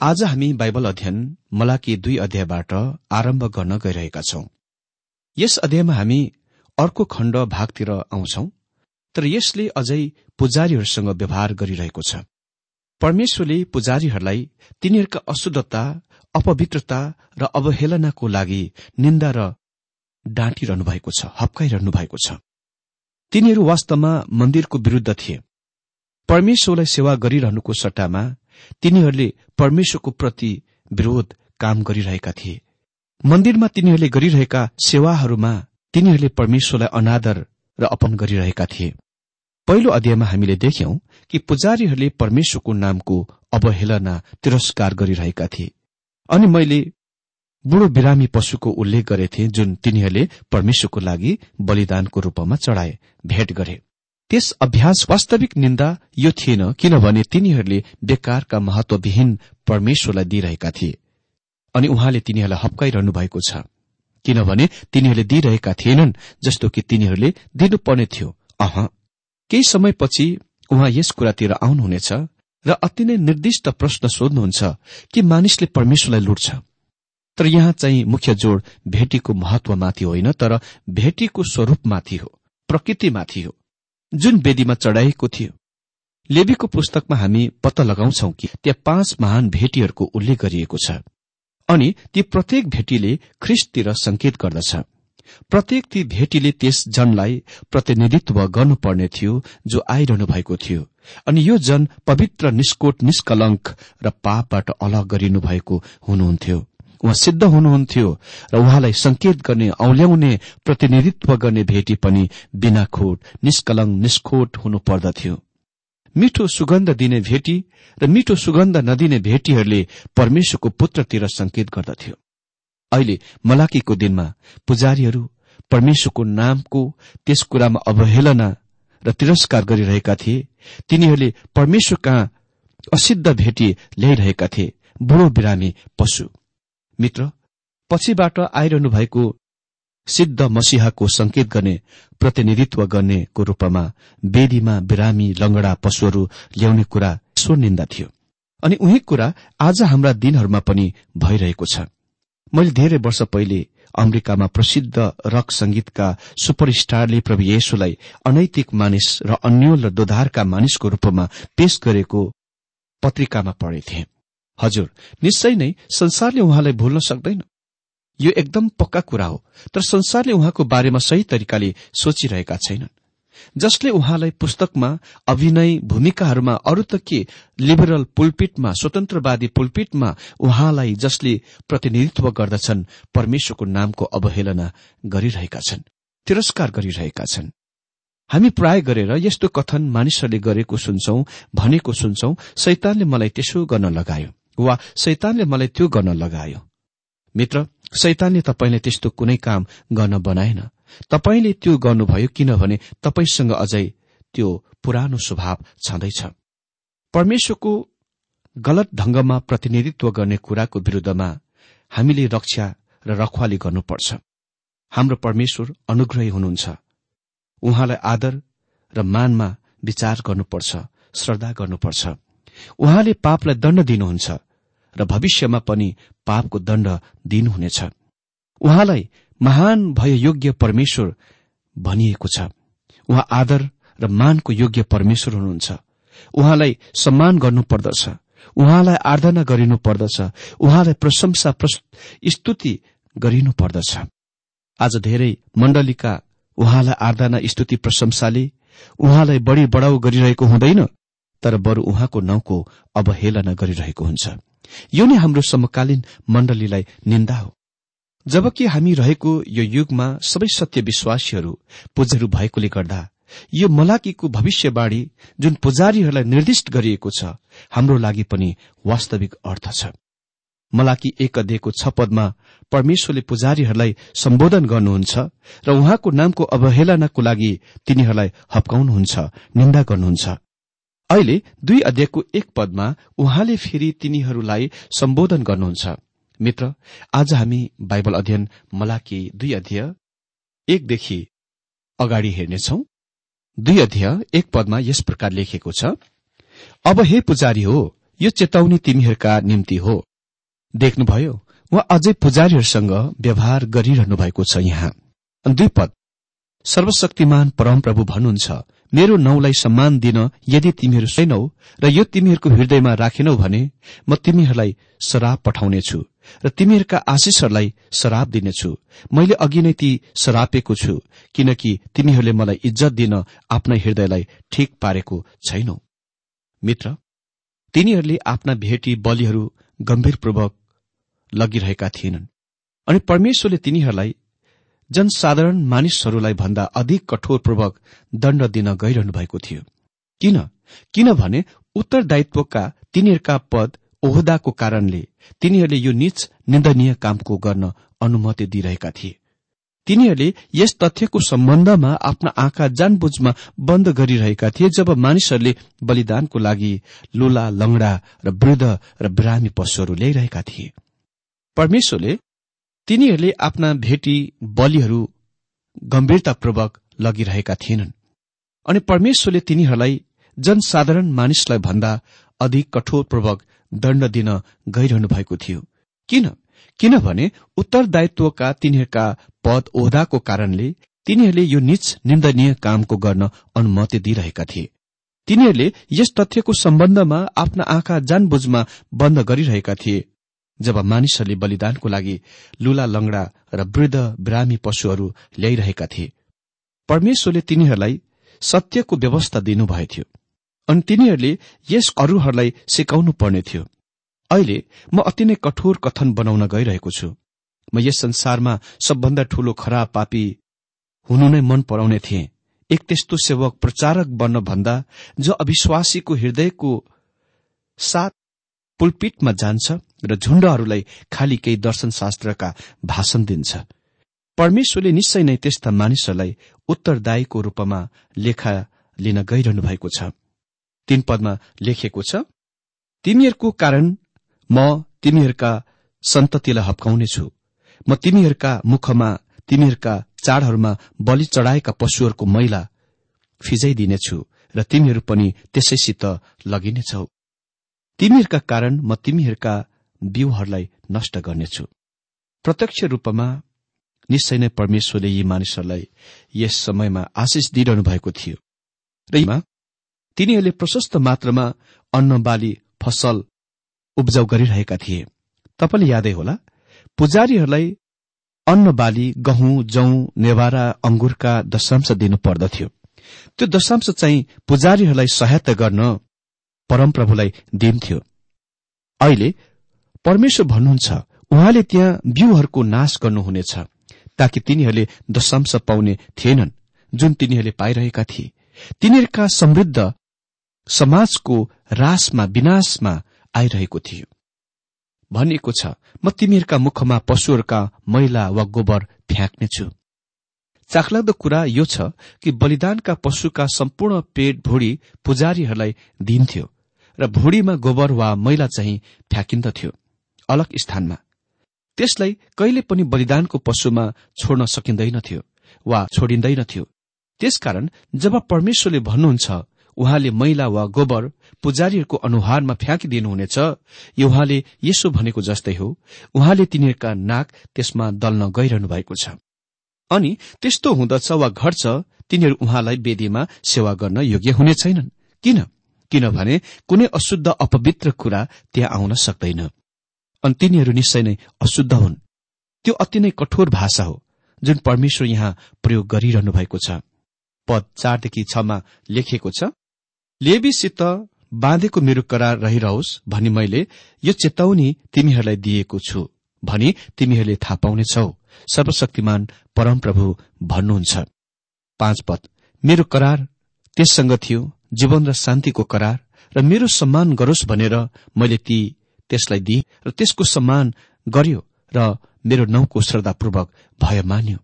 आज हामी बाइबल अध्ययन मलाकी दुई अध्यायबाट आरम्भ गर्न गइरहेका छौं। यस अध्यायमा हामी अर्को खण्ड भागतिर आउँछौ तर यसले अझै पुजारीहरूसँग व्यवहार गरिरहेको छ। परमेश्वरले पुजारीहरूलाई तिनीहरूका अशुद्धता अपवित्रता र अवहेलनाको लागि निन्दा र डाँटिरहनु भएको छ हप्काइरहनु भएको छ। तिनीहरू वास्तवमा मन्दिरको विरूद्ध थिए। परमेश्वरलाई सेवा गरिरहनुको सट्टामा तिनीहरूले परमेश्वरको प्रति विरोध काम गरिरहेका थिए। मन्दिरमा तिनीहरूले गरिरहेका सेवाहरूमा तिनीहरूले परमेश्वरलाई अनादर र अपन गरिरहेका थिए। पहिलो अध्यायमा हामीले देख्यौं कि पुजारीहरूले परमेश्वरको नामको अवहेलना तिरस्कार गरिरहेका थिए। अनि मैले बुढो बिरामी पशुको उल्लेख गरेथे जुन तिनीहरूले परमेश्वरको लागि बलिदानको रूपमा चढाए भेट गरे। त्यस अभ्यास वास्तविक निन्दा यो थिएन किनभने तिनीहरूले बेकारका महत्वविहीन परमेश्वरलाई दिइरहेका थिए। अनि उहाँले तिनीहरूलाई हप्काइरहनु भएको छ। किनभने तिनीहरूले दिइरहेका थिएनन् जस्तो कि तिनीहरूले दिनुपर्ने थियो। अह केही समयपछि उहाँ यस कुरातिर आउनुहुनेछ र अति नै निर्दिष्ट प्रश्न सोध्नुहुन्छ कि मानिसले परमेश्वरलाई लुट्छ। तर यहाँ चाहिँ मुख्य जोड भेटीको महत्वमाथि होइन तर भेटीको स्वरूपमाथि हो प्रकृतिमाथि हो। जुन वेदीमा चढाइएको थियो लेबीको पुस्तकमा हामी पत्ता लगाउँछौ कि त्यहाँ पाँच महान भेटीहरूको उल्लेख गरिएको छ। अनि ती प्रत्येक भेटीले ख्रिस्टतिर संकेत गर्दछ। प्रत्येक ती भेटीले त्यस जनलाई प्रतिनिधित्व गर्नुपर्ने थियो जो आइरहनु भएको थियो। अनि यो जन पवित्र निष्कोट निष्कलंक र पापबाट अलग गरिनु भएको हुनुहुन्थ्यो। उहाँ सिद्ध हुनुहुन्थ्यो र उहाँलाई संकेत गर्ने औल्याउने प्रतिनिधित्व गर्ने भेटी पनि बिना खोट निष्कलङ निष्खोट हुनु पर्दथ्यो। मिठो सुगन्ध दिने भेटी र मिठो सुगन्ध नदिने भेटीहरूले परमेश्वरको पुत्रतिर संकेत गर्दथ्यो। अहिले मलाकीको दिनमा पुजारीहरू परमेश्वरको नामको त्यस कुरामा अवहेलना र तिरस्कार गरिरहेका थिए। तिनीहरूले परमेश्वर कहाँ असिद्ध भेटी ल्याइरहेका थिए बुढो बिरामी पशु। मित्र पछिबाट आइरहनु भएको सिद्ध मसिहाको संकेत गर्ने प्रतिनिधित्व गर्नेको रूपमा वेदीमा बिरामी लंगडा पशुहरू ल्याउने कुरा स्वर निन्दा थियो। अनि उही कुरा आज हाम्रा दिनहरूमा पनि भइरहेको छ। मैले धेरै वर्ष पहिले अमेरिकामा प्रसिद्ध रक संगीतका सुपरस्टारले प्रभु येशुलाई अनैतिक मानिस र अन्यल र दोधारका मानिसको रूपमा पेश गरेको पत्रिकामा पढेथे। हजुर निश्चय नै संसारले उहाँलाई भुल्न सक्दैन। यो एकदम पक्का कुरा हो तर संसारले उहाँको बारेमा सही तरिकाले सोचिरहेका छैनन्। जसले उहाँलाई पुस्तकमा अभिनय भूमिकाहरूमा अरू त के लिबरल पुलपिटमा स्वतन्त्रवादी पुलपिटमा उहाँलाई जसले प्रतिनिधित्व गर्दछन् परमेश्वरको नामको अवहेलना गरिरहेका छन् तिरस्कार गरिरहेका छन्। हामी प्राय गरेर यस्तो कथन मानिसहरूले गरेको सुन्छौं भनेको सुन्छौं शैतानले मलाई त्यसो गर्न लगायो। वा शैतानले मलाई त्यो गर्न लगायो। मित्र शैतानले तपाईँले त्यस्तो कुनै काम गर्न बनाएन। तपाईँले त्यो गर्नुभयो किनभने तपाईँसँग अझै त्यो पुरानो स्वभाव छँदैछ। परमेश्वरको गलत ढंगमा प्रतिनिधित्व गर्ने कुराको विरूद्धमा हामीले रक्षा र रखवाली गर्नुपर्छ। हाम्रो परमेश्वर अनुग्रही हुनुहुन्छ। उहाँलाई आदर र मानमा विचार गर्नुपर्छ श्रद्धा गर्नुपर्छ। उहाँले पापलाई दण्ड दिनुहुन्छ र भविष्यमा पनि पापको दण्ड दिनुहुनेछ। उहाँलाई महान भय योग्य परमेश्वर भनिएको छ। उहाँ आदर र मानको योग्य परमेश्वर हुनुहुन्छ। उहाँलाई सम्मान गर्नुपर्दछ। उहाँलाई आराधना गरिनु पर्दछ उहाँलाई प्रशंसा स्तुति गरिनु पर्दछ आज धेरै मण्डलीका उहाँलाई आराधना स्तुति प्रशंसाले उहाँलाई बढ़ी बढ़ाउ गरिरहेको हुँदैन। तर बरु उहाँको नाउँको अवहेलना गरिरहेको हुन्छ। यो नै हाम्रो समकालीन मण्डलीलाई निन्दा हो। जबकि हामी रहेको यो युगमा सबै सत्य विश्वासीहरू पुजहरू भएकोले गर्दा यो मलाकीको भविष्यवाणी जुन पुजारीहरूलाई निर्दिष्ट गरिएको छ हाम्रो लागि पनि वास्तविक अर्थ छ। मलाकी एक अध्ययको छ पदमा परमेश्वरले पुजारीहरूलाई सम्बोधन गर्नुहुन्छ र उहाँको नामको अवहेलनाको लागि तिनीहरूलाई हप्काउनुहुन्छ निन्दा गर्नुहुन्छ। अहिले दुई अध्ययको एक पदमा उहाँले फेरि तिनीहरूलाई सम्बोधन गर्नुहुन्छ। मित्र आज हामी बाइबल अध्ययन मलाकी दुई अध्यय एकदेखि अगाडि हेर्नेछौ। दुई अध्यय एक पदमा यस प्रकार लेखेको छ अब हे पुजारी हो यो चेतावनी तिमीहरूका निम्ति हो। देख्नुभयो उहाँ अझै पुजारीहरूसँग व्यवहार गरिरहनु भएको छ यहाँ। दुई पद सर्वशक्तिमान परमप्रभु भन्नुहुन्छ मेरो नौलाई सम्मान दिन यदि तिमीहरू छैनौ र यो तिमीहरूको हृदयमा राखेनौ भने म तिमीहरूलाई शराब पठाउनेछु र तिमीहरूका आशिषहरूलाई शराब दिनेछु। मैले अघि नै ती सरापेको छु किनकि तिमीहरूले मलाई इज्जत दिन आफ्ना हृदयलाई ठिक पारेको छैनौ। मित्र तिनीहरूले आफ्ना भेटी बलिहरू गम्भीरपूर्वक लगिरहेका थिएनन्। अनि परमेश्वरले तिनीहरूलाई जनसाधारण मानिसहरूलाई भन्दा अधिक कठोरपूर्वक दण्ड दिन गइरहनु भएको थियो। किन? किनभने उत्तरदायित्वका तिनीहरूका पद ओहदाको कारणले तिनीहरूले यो निच निन्दनीय कामको गर्न अनुमति दिइरहेका थिए। तिनीहरूले यस तथ्यको सम्बन्धमा आफ्ना आँखा जानबुझमा बन्द गरिरहेका थिए जब मानिसहरूले बलिदानको लागि लुला लंगडा र वृद्ध र बिरामी पशुहरू ल्याइरहेका थिए। परमेश्वरले तिनीहरूले आफ्ना भेटी बलिहरू गम्भीरतापूर्वक लगिरहेका थिएनन्। अनि परमेश्वरले तिनीहरूलाई जनसाधारण मानिसलाई भन्दा अधिक कठोरपूर्वक दण्ड दिन गइरहनु भएको थियो। किन? किनभने उत्तरदायित्वका तिनीहरूका पद ओहदाको कारणले तिनीहरूले यो निच निन्दनीय कामको गर्न अनुमति दिइरहेका थिए। तिनीहरूले यस तथ्यको सम्बन्धमा आफ्ना आँखा जानबुझमा बन्द गरिरहेका थिए। जब मानिसहरूले बलिदानको लागि लुला लंगडा र वृद्ध बिरामी पशुहरू ल्याइरहेका थिए परमेश्वरले तिनीहरूलाई सत्यको व्यवस्था दिनुभएको थियो अनि तिनीहरूले यस अरूहरूलाई सिकाउनु पर्ने थियो। अहिले म अति नै कठोर कथन बनाउन गइरहेको छु। म यस संसारमा सबभन्दा ठूलो खराब पापी हुनु नै मन पराउने थिएँ। एक त्यस्तो सेवक प्रचारक बन्न भन्दा जो अविश्वासीको हृदयको साथ पुलपिटमा जान्छ र झुण्डहरूलाई खालि केही दर्शन शास्त्रका भाषण दिन्छ। परमेश्वरले निश्चय नै त्यस्ता मानिसहरूलाई उत्तरदायीको रूपमा लेखा लिन गइरहनु भएको छ। तीन पदमा लेखिएको छ तिमीहरूको कारण म तिमीहरूका सन्ततिलाई हप्काउनेछु। म तिमीहरूका मुखमा तिमीहरूका चाडहरूमा बलि चढ़ाएका पशुहरूको मैला फिजाइदिनेछु र तिमीहरू पनि त्यसैसित लगिनेछौ। तिमीहरूका कारण म तिमीहरूका बिउहरूलाई नष्ट गर्नेछु। प्रत्यक्ष रूपमा निश्चय नै परमेश्वरले यी मानिसहरूलाई यस समयमा आशिष दिइरहनु भएको थियो। र तिनीहरूले प्रशस्त मात्रामा अन्न बाली फसल उब्जाउ गरिरहेका थिए। तपाईँले यादै होला पुजारीहरूलाई अन्न बाली गहुँ जौं नेवारा अंगुरका दशांश दिनु पर्दथ्यो त्यो दशांश चाहिँ पुजारीहरूलाई सहायता गर्न परमप्रभुलाई दिन्थ्यो अहिले परमेश्वर भन्नुहुन्छ उहाँले त्यहाँ बिउहरूको नाश गर्नुहुनेछ ताकि तिनीहरूले दशांश पाउने थिएनन् जुन तिनीहरूले पाइरहेका थिए। तिनीहरूका समृद्ध समाजको रासमा विनाशमा आइरहेको थियो। भनिएको छ म तिमीहरूका मुखमा पशुहरूका मैला वा गोबर फ्याँक्नेछु। चाखलाग्दो कुरा यो छ कि बलिदानका पशुका सम्पूर्ण पेट भुँडी पुजारीहरूलाई दिइन्थ्यो। र भुँडीमा गोबर वा मैला चाहिँ फ्याँकिन्दथ्यो अलग स्थानमा। त्यसलाई कहिले पनि बलिदानको पशुमा छोड्न सकिँदैनथ्यो वा छोडिँदैनथ्यो त्यसकारण जब परमेश्वरले भन्नुहुन्छ उहाँले मैला वा गोबर पुजारीहरूको अनुहारमा फ्याँकिदिनुहुनेछ यो उहाँले यसो भनेको जस्तै हो उहाँले तिनीहरूका नाक त्यसमा दल्न गइरहनु भएको छ। अनि त्यस्तो हुँदछ वा घट्छ तिनीहरू उहाँलाई वेदीमा सेवा गर्न योग्य हुने छैनन्। किन? किनभने कुनै अशुद्ध अपवित्र कुरा त्यहाँ आउन सक्दैन। अनि तिनीहरू निश्चय नै अशुद्ध हुन्। त्यो अति नै कठोर भाषा हो जुन परमेश्वर यहाँ प्रयोग गरिरहनु भएको छ। पद चारदेखि छमा लेखिएको छ लेबीसित बाँधेको मेरो करार रहिरहोस् भनी मैले यो चेतावनी तिमीहरूलाई दिएको छु भनी तिमीहरूले थाहा पाउनेछौ। सर्वशक्तिमान परमप्रभु भन्नुहुन्छ। पाँच पद मेरो करार त्यससँग थियो जीवन र शान्तिको करार र मेरो सम्मान गरोस् भनेर मैले ती त्यसलाई दिए र त्यसको सम्मान गर्यो र मेरो नौको श्रद्धापूर्वक भय मान्यो।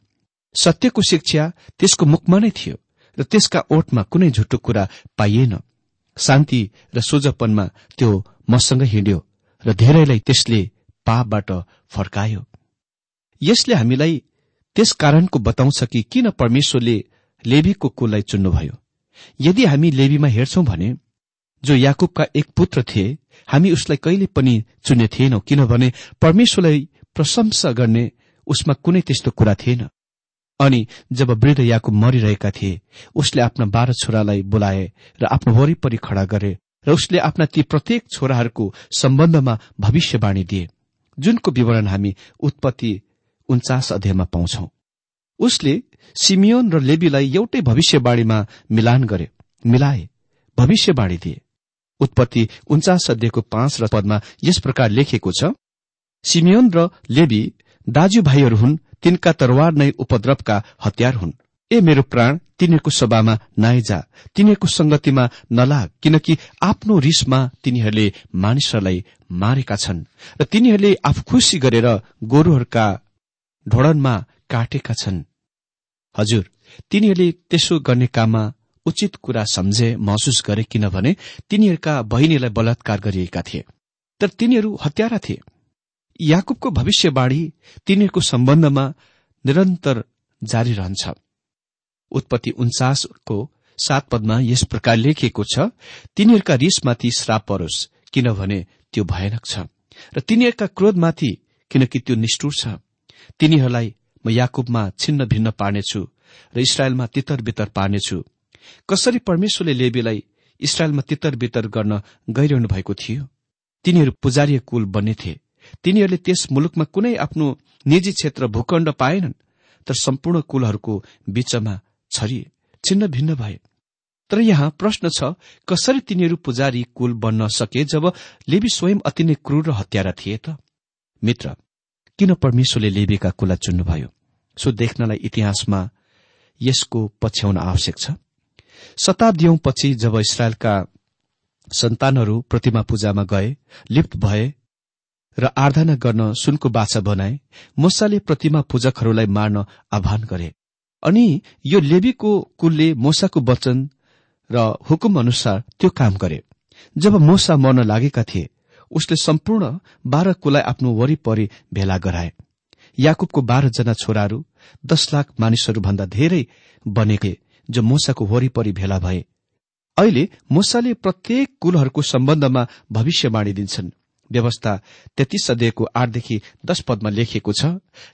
सत्यको शिक्षा त्यसको मुखमा नै थियो र त्यसका ओठमा कुनै झुटो कुरा पाइएन। शान्ति र सोझपनमा त्यो मसँग हिँड्यो र धेरैलाई त्यसले पापबाट फर्कायो। यसले हामीलाई त्यस कारणको बताउँछ कि किन परमेश्वरले लेबीको कुललाई चुन्नुभयो? यदि हामी लेबीमा हेर्छौं भने जो याकुबका एक पुत्र थिए हामी उसलाई कहिले पनि चुन्ने थिएनौं किनभने परमेश्वरलाई प्रशंसा गर्ने उसमा कुनै त्यस्तो कुरा थिएन। अनि जब वृद्ध याकुब मरिरहेका थिए उसले आफ्ना बाह्र छोरालाई बोलाए र आफ्नो वरिपरि खड़ा गरे र उसले आफ्ना ती प्रत्येक छोराहरूको सम्बन्धमा भविष्यवाणी दिए जुनको विवरण हामी उत्पत्ति उन्चास अध्यायमा पाउँछौ। उसले सिमियोन र लेबीलाई एउटै भविष्यवाणीमा मिलान गरे मिलाए। भविष्यवाणी दिए। उत्पत्ति उन्चास अध्ययको पाँच र पदमा यस प्रकार लेखिएको छ सिमियोन र लेबी दाजुभाइहरू हुन् तिनका तरवार नै उपद्रवका हतियार हुन्। ए मेरो प्राण तिनीहरूको सभामा नआइजा तिनीहरूको संगतिमा नलाग किनकि आफ्नो रिसमा तिनीहरूले मानिसहरूलाई मारेका छन् र तिनीहरूले आफू खुसी गरेर गोरुहरूका ढोडनमा काटेका छन्। हजुर तिनीहरूले त्यसो गर्ने काममा उचित कुरा सम्झे महसुस गरे किनभने तिनीहरूका बहिनीलाई बलात्कार गरिएका थिए। तर तिनीहरू हत्यारा थिए। याकुबको भविष्यवाणी तिनीहरूको सम्बन्धमा निरन्तर जारी रहन्छ। उत्पत्ति उन्चासको सात पदमा यस प्रकार लेखिएको छ तिनीहरूका रिसमाथि श्राप परोस् किनभने त्यो भयानक छ। र तिनीहरूका क्रोधमाथि किनकि त्यो निष्ठुर छ। तिनीहरूलाई म याकुबमा छिन्न भिन्न पार्नेछु र इसरायलमा तितर बितर पार्नेछु। कसरी परमेश्वरले लेबीलाई इसरायलमा तितर बितर गर्न गइरहनु भएको थियो? तिनीहरू पुजारीय कुल बन्ने थिए। तिनीहरूले त्यस मुलुकमा कुनै आफ्नो निजी क्षेत्र भूखण्ड पाएनन् तर सम्पूर्ण कुलहरूको बीचमा छरिए छिन्न भिन्न भए। तर यहाँ प्रश्न छ कसरी तिनीहरू पुजारी कुल बन्न सके जब लेबी स्वयं अति नै क्रूर र हत्यारा थिए त? मित्र किन परमेश्वरले लेबीका कुला चुन्नुभयो? सो देख्नलाई इतिहासमा यसको पछ्याउन आवश्यक छ। शताब्दीौं पछि जब इसरायलका सन्तानहरू प्रतिमा पूजामा गए लिप्त भए र आराधना गर्न सुनको बाछा बनाए मोसाले प्रतिमा पूजकहरूलाई मार्न आह्वान गरे। अनि यो लेबीको कुलले मोसाको वचन र हुकुम अनुसार त्यो काम गरे। जब मोसा मर्न लागेका थिए उसले सम्पूर्ण बाह्र कुललाई आफ्नो वरिपरि भेला गराए। याकुबको बाह्रजना छोराहरू दश लाख मानिसहरू भन्दा धेरै बनेके जो मोसाको वरिपरि भेला भए। अहिले मोसाले प्रत्येक कुलहरूको सम्बन्धमा भविष्यवाणी दिन्छन्। व्यवस्था तेत्तीस अध्ययको आठदेखि दश पदमा लेखिएको छ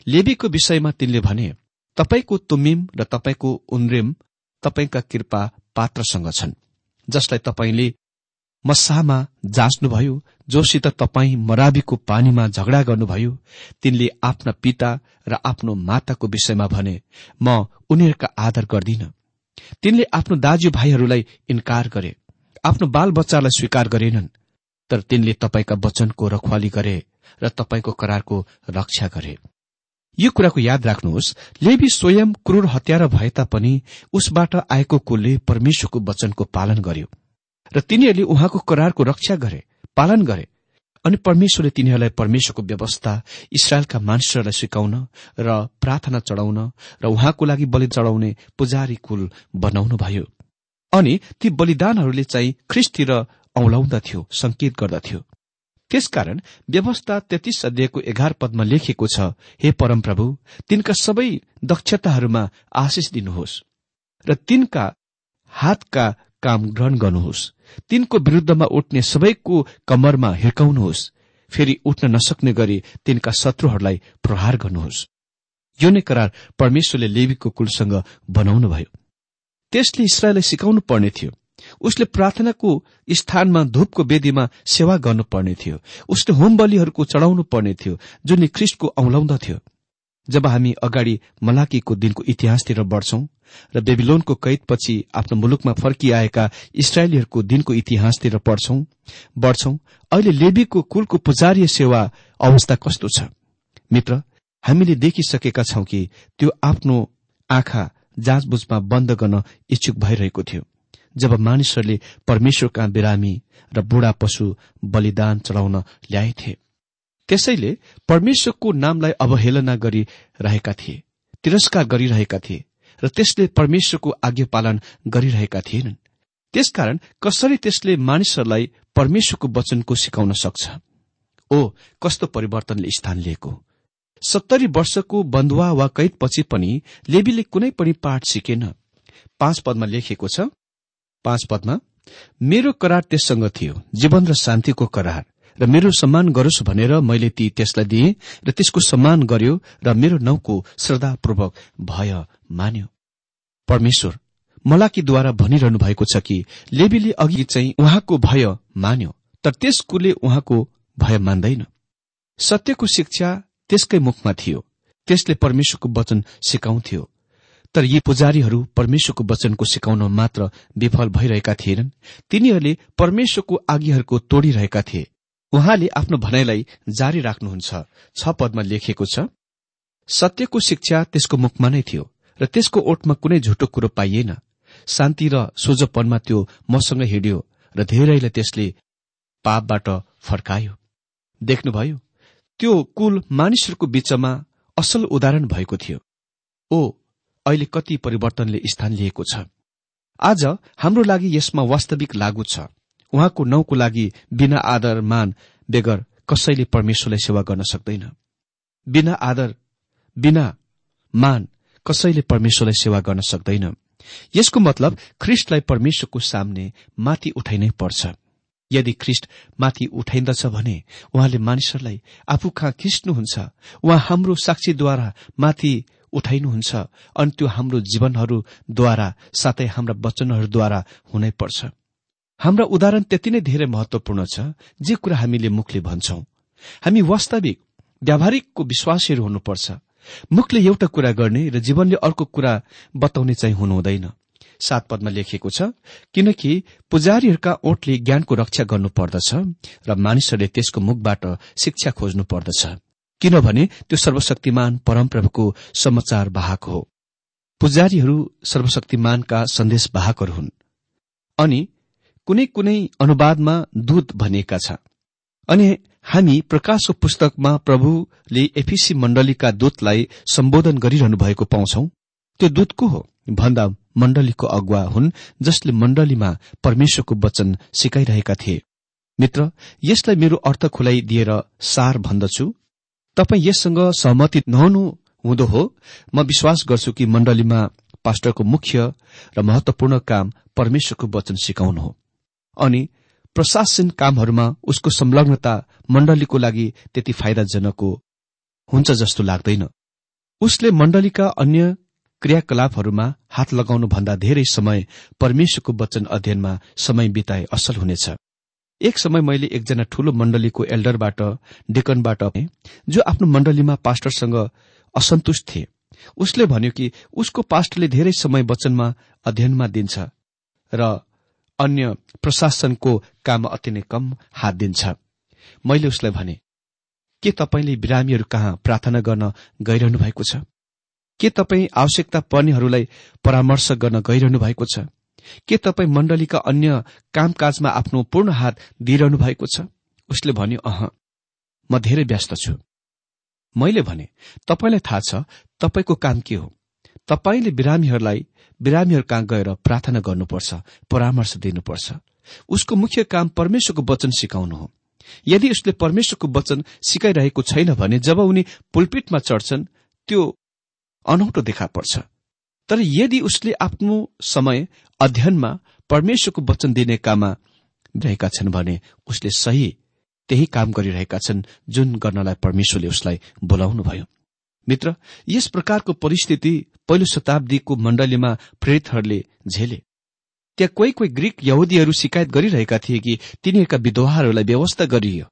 लेबीको विषयमा तिनले भने तपाईँको तुमिम र तपाईँको उन्रेम तपाईँका कृपा पात्रसँग छन् जसलाई तपाईँले मसाहमा जाँच्नुभयो जोसित तपाईँ मराबीको पानीमा झगडा गर्नुभयो तिनले आफ्ना पिता र आफ्नो माताको विषयमा भने म उनीहरूका आदर गर्दिन तिनले आफ्नो दाजुभाइहरूलाई इन्कार गरे आफ्नो बाल बच्चालाई स्वीकार गरेनन् तर तिनले तपाईँका वचनको रखवाली गरे र तपाईँको करारको रक्षा गरे। यो कुराको याद राख्नुहोस् लेबी स्वयं क्रूर हत्यारा भए तापनि उसबाट आएको कुलले परमेश्वरको वचनको पालन गर्यो। र तिनीहरूले उहाँको करारको रक्षा गरे पालन गरे अनि परमेश्वरले तिनीहरूलाई परमेश्वरको व्यवस्था इसरायलका मानिसहरूलाई सिकाउन र प्रार्थना चढाउन र उहाँको लागि बलि चढाउने पुजारी कुल बनाउनुभयो अनि ती बलिदानहरूले चाहिँ ख्रिस्टतिर औलाउँदथ्यो संकेत गर्दथ्यो त्यसकारण व्यवस्था तेत्तीस अध्यायको एघार पदमा लेखिएको छ हे परमप्रभु तिनका सबै दक्षताहरूमा आशिष दिनुहोस् र तिनका हातका काम ग्रहण गर्नुहोस्। तिनको विरूद्धमा उठ्ने सबैको कमरमा हिर्काउनुहोस्। फेरि उठ्न नसक्ने गरी तिनका शत्रुहरूलाई प्रहार गर्नुहोस्। यो नै करार परमेश्वरले लेवीको कुलसँग बनाउनुभयो। त्यसले इसरायललाई सिकाउनु पर्ने थियो। उसले प्रार्थनाको स्थानमा धूपको वेदीमा सेवा गर्नुपर्ने थियो। उसले होम बलिहरूको चढ़ाउनु पर्ने थियो जुन ख्रिस्टको औलाउँदथ्यो जब हामी अगाडि मलाकीको दिनको इतिहासतिर बढ्छौं र बेबिलोनको कैदपछि आफ्नो मुलुकमा फर्किआएका इसरायलीहरूको दिनको इतिहासतिर पढ्छौं बढ्छौं अहिले लेबीको कुलको पुजारीय सेवा अवस्था कस्तो छ? मित्र हामीले देखिसकेका छौं कि त्यो आफ्नो आँखा जाँचबुझमा बन्द गर्न इच्छुक भइरहेको थियो। जब मानिसहरूले परमेश्वरका बिरामी र बुढा पशु बलिदान चढाउन ल्याएथे। त्यसैले परमेश्वरको नामलाई अवहेलना गरिरहेका थिए तिरस्कार गरिरहेका थिए र त्यसले परमेश्वरको आज्ञा पालन गरिरहेका थिएनन्। त्यसकारण कसरी त्यसले मानिसहरूलाई परमेश्वरको वचनको सिकाउन सक्छ? ओ कस्तो परिवर्तनले स्थान लिएको? सत्तरी वर्षको बन्धुवा वा कैदपछि पनि लेबीले कुनै पनि पाठ सिकेन। पाँच पदमा लेखिएको छ पाँच पदमा मेरो करार त्यससँग थियो जीवन र शान्तिको करार। र मेरो सम्मान गरोस् भनेर मैले ती त्यसलाई दिए र त्यसको सम्मान गर्यो र मेरो नाउँको श्रद्धापूर्वक भय मान्यो। परमेश्वर मलाकीद्वारा भनिरहनु भएको छ कि लेबीले अघि चाहिँ उहाँको भय मान्यो तर त्यस कुले उहाँको भय मान्दैन। सत्यको शिक्षा त्यसकै मुखमा थियो। त्यसले परमेश्वरको वचन सिकाउँथ्यो। तर यी पुजारीहरू परमेश्वरको वचनको सिकाउन मात्र विफल भइरहेका थिएनन्। तिनीहरूले परमेश्वरको आज्ञाहरूको तोडिरहेका थिए। उहाँले आफ्नो भनाइलाई जारी राख्नुहुन्छ। छ पदमा लेखिएको छ सत्यको शिक्षा त्यसको मुखमा नै थियो र त्यसको ओठमा कुनै झुटो कुरो पाइएन। शान्ति र सोझोपनमा त्यो मसँग हिँड्यो र धेरैलाई त्यसले पापबाट फर्कायो। देख्नुभयो त्यो कुल मानिसहरूको बीचमा असल उदाहरण भएको थियो। ओ अहिले कति परिवर्तनले स्थान लिएको छ। आज हाम्रो लागि यसमा वास्तविक लागू छ। उहाँको नौको लागि बिना आदर मान बेगर कसैले परमेश्वरलाई सेवा गर्न सक्दैन। बिना आदर बिना मान कसैले परमेश्वरलाई सेवा गर्न सक्दैन। यसको मतलब ख्रिष्टलाई परमेश्वरको सामने माथि उठाइनै पर्छ। यदि ख्रिष्ट माथि उठाइन्दछ भने उहाँले मानिसहरूलाई आफू कहाँ खिच्नुहुन्छ उहाँ हाम्रो साक्षीद्वारा माथि उठाइनुहुन्छ अनि त्यो हाम्रो जीवनहरूद्वारा साथै हाम्रा वचनहरूद्वारा हुनै पर्छ। हाम्रा उदाहरण त्यति नै धेरै महत्वपूर्ण छ जे कुरा हामीले मुखले भन्छौं। हामी वास्तविक व्यावहारिकको विश्वासीहरू हुनुपर्छ। मुखले एउटा कुरा गर्ने र जीवनले अर्को कुरा बताउने चाहिँ हुनुहुँदैन। सात पदमा लेखिएको छ किनकि पुजारीहरूका ओठले ज्ञानको रक्षा गर्नुपर्दछ र मानिसहरूले त्यसको मुखबाट शिक्षा खोज्नु पर्दछ किनभने त्यो सर्वशक्तिमान परमप्रभुको समाचार वाहक हो। पुजारीहरू सर्वशक्तिमानका सन्देश वाहकहरू हुन्। अनि कुनै कुनै अनुवादमा दूत भनिएका छ अनि हामी प्रकाशको पुस्तकमा प्रभुले एफिसी मण्डलीका दूतलाई सम्बोधन गरिरहनु भएको पाउँछौ। त्यो दूत को हो? भन्दा मण्डलीको अगुवा हुन् जसले मण्डलीमा परमेश्वरको वचन सिकाइरहेका थिए। मित्र यसलाई मेरो अर्थ खुलाइदिएर सार भन्दछु। तपाईँ यससँग सहमति नहुनु हुँदो हो। म विश्वास गर्छु कि मण्डलीमा पास्टरको मुख्य र महत्वपूर्ण काम परमेश्वरको वचन सिकाउनु हो। अनि प्रशासन कामहरूमा उसको संलग्नता मण्डलीको लागि त्यति फाइदाजनक हुन्छ जस्तो लाग्दैन। उसले मण्डलीका अन्य क्रियाकलापहरूमा हात लगाउनु भन्दा धेरै समय परमेश्वरको वचन अध्ययनमा समय बिताए असल हुनेछ। एक समय मैले एकजना ठूलो मण्डलीको एल्डरबाट डेकनबाट जो आफ्नो मण्डलीमा पास्टरसँग असन्तुष्ट थिए। उसले भन्यो कि उसको पास्टरले धेरै समय वचनमा अध्ययनमा दिन्छ र अन्य प्रशासनको काम अति नै कम हात दिन्छ। मैले उसलाई भने के तपाईँले बिरामीहरू कहाँ प्रार्थना गर्न गइरहनु भएको छ? के तपाईँ आवश्यकता पर्नेहरूलाई परामर्श गर्न गइरहनु भएको छ? के तपाईँ मण्डलीका अन्य कामकाजमा आफ्नो पूर्ण हात दिइरहनु भएको छ? उसले भन्यो अह म धेरै व्यस्त छु। मैले भने तपाईँलाई थाहा छ तपाईँको काम के हो? तपाईँले बिरामीहरूलाई बिरामीहरू कहाँ गएर प्रार्थना गर्नुपर्छ परामर्श दिनुपर्छ? उसको मुख्य काम परमेश्वरको वचन सिकाउनु हो। यदि उसले परमेश्वरको वचन सिकाइरहेको छैन भने जब उनी पुलपिटमा चढ्छन् त्यो अनौठो देखा पर्छ। तर यदि उसले आफ्नो समय अध्ययनमा परमेश्वरको वचन दिने काममा रहेका छन् भने उसले सही त्यही काम गरिरहेका छन् जुन गर्नलाई परमेश्वरले उसलाई बोलाउनुभयो। मित्र यस प्रकारको परिस्थिति पहिलो शताब्दीको मण्डलीमा प्रेरितहरूले झेले। त्यहाँ कोही कोही ग्रीक यहुदीहरू शिकायत गरिरहेका थिए कि तिनीहरूका विधवाहरूलाई व्यवस्था गरियो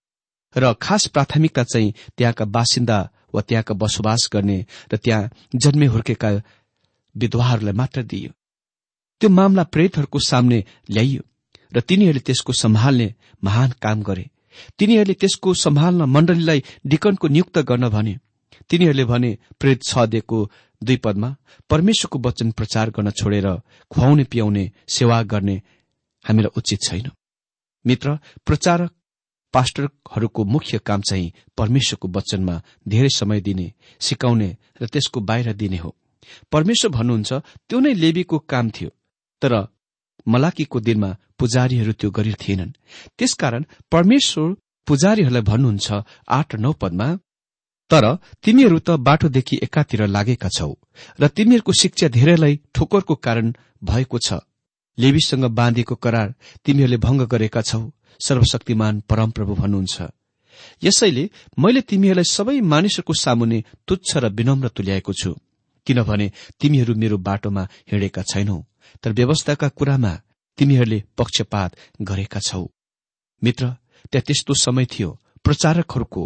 र खास प्राथमिकता चाहिँ त्यहाँका बासिन्दा वा त्यहाँका बसोबास गर्ने र त्यहाँ जन्मे हुर्केका विधवाहरूलाई मात्र दिइयो त्यो मामला प्रेतहरूको सामने ल्याइयो र तिनीहरूले त्यसको सम्हाल्ने महान काम गरे। तिनीहरूले त्यसको सम्हाल्न मण्डलीलाई डिकनको नियुक्त गर्न भने तिनीहरूले भने प्रेत छ दिएको दुई पदमा परमेश्वरको वचन प्रचार गर्न छोडेर खुवाउने पियाउने सेवा गर्ने हामीलाई उचित छैन। मित्र प्रचारक पास्टरहरूको मुख्य काम चाहिँ परमेश्वरको वचनमा धेरै समय दिने सिकाउने र त्यसको बाहिर दिने हो। परमेश्वर भन्नुहुन्छ त्यो नै लेबीको काम थियो तर मलाकीको दिनमा पुजारीहरू त्यो गरिर्थेनन् त्यसकारण परमेश्वर पुजारीहरूलाई भन्नुहुन्छ आठ नौ पदमा तर तिमीहरू त बाटोदेखि एकातिर लागेका छौ र तिमीहरूको शिक्षा धेरैलाई ठोकरको कारण भएको छ। लेबीसँग बाँधिएको करार तिमीहरूले भंग गरेका छौ। सर्वशक्तिमान परमप्रभु भन्नुहुन्छ। यसैले मैले तिमीहरूलाई सबै मानिसहरूको सामुने तुच्छ र विनम्र तुल्याएको छु। किनभने तिमीहरू मेरो बाटोमा हिँडेका छैनौ तर व्यवस्थाका कुरामा तिमीहरूले पक्षपात गरेका छौ। मित्र त्यहाँ त्यस्तो समय थियो। प्रचारकहरूको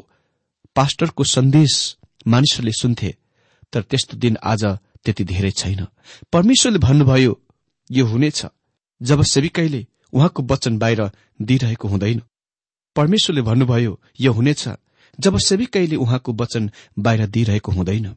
पास्टरको सन्देश मानिसहरूले सुन्थे तर त्यस्तो दिन आज त्यति धेरै छैन। परमेश्वरले भन्नुभयो यो हुनेछ। जब सेविकाईले उहाँको वचन बाहिर दिइरहेको हुँदैन। परमेश्वरले भन्नुभयो यो हुनेछ। जब सेविकाईले उहाँको वचन बाहिर दिइरहेको हुँदैन।